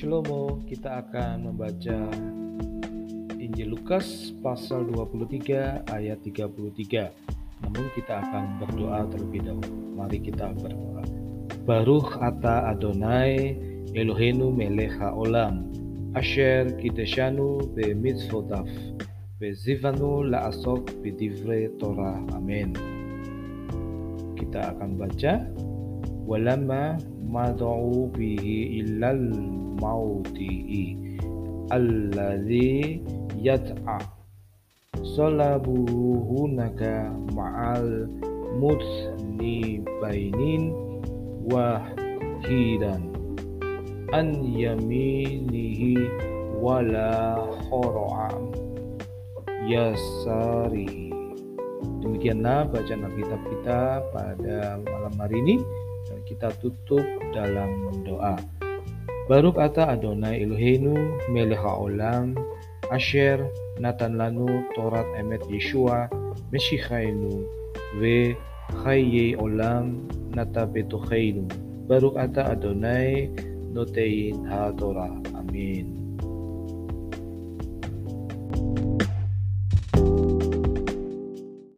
Shlomo, kita akan membaca Injil Lukas pasal 23 ayat 33. Namun kita akan berdoa terlebih dahulu. Mari kita berdoa. Baruch ata Adonai Eloheinu melech haolam asher kiteshanu bemitzvotav vezivanu la'asok bidivre Torah. Amin. Kita akan baca walamma mad'u bihi illal mauti alladhi yat'a salabuhunaka ma'al mutnibainin wahidan an yaminihi wala khora'am yasarihi. Demikianlah bacaan Alkitab kita pada malam hari ini kita tutup dalam doa Baruk ata Adonai Eloheinu melech haolam asher natan lanu Torat emet Yeshua Meshichainu ve chaye olam nata betocheinu Baruk ata Adonai notein ha Torah. Amin.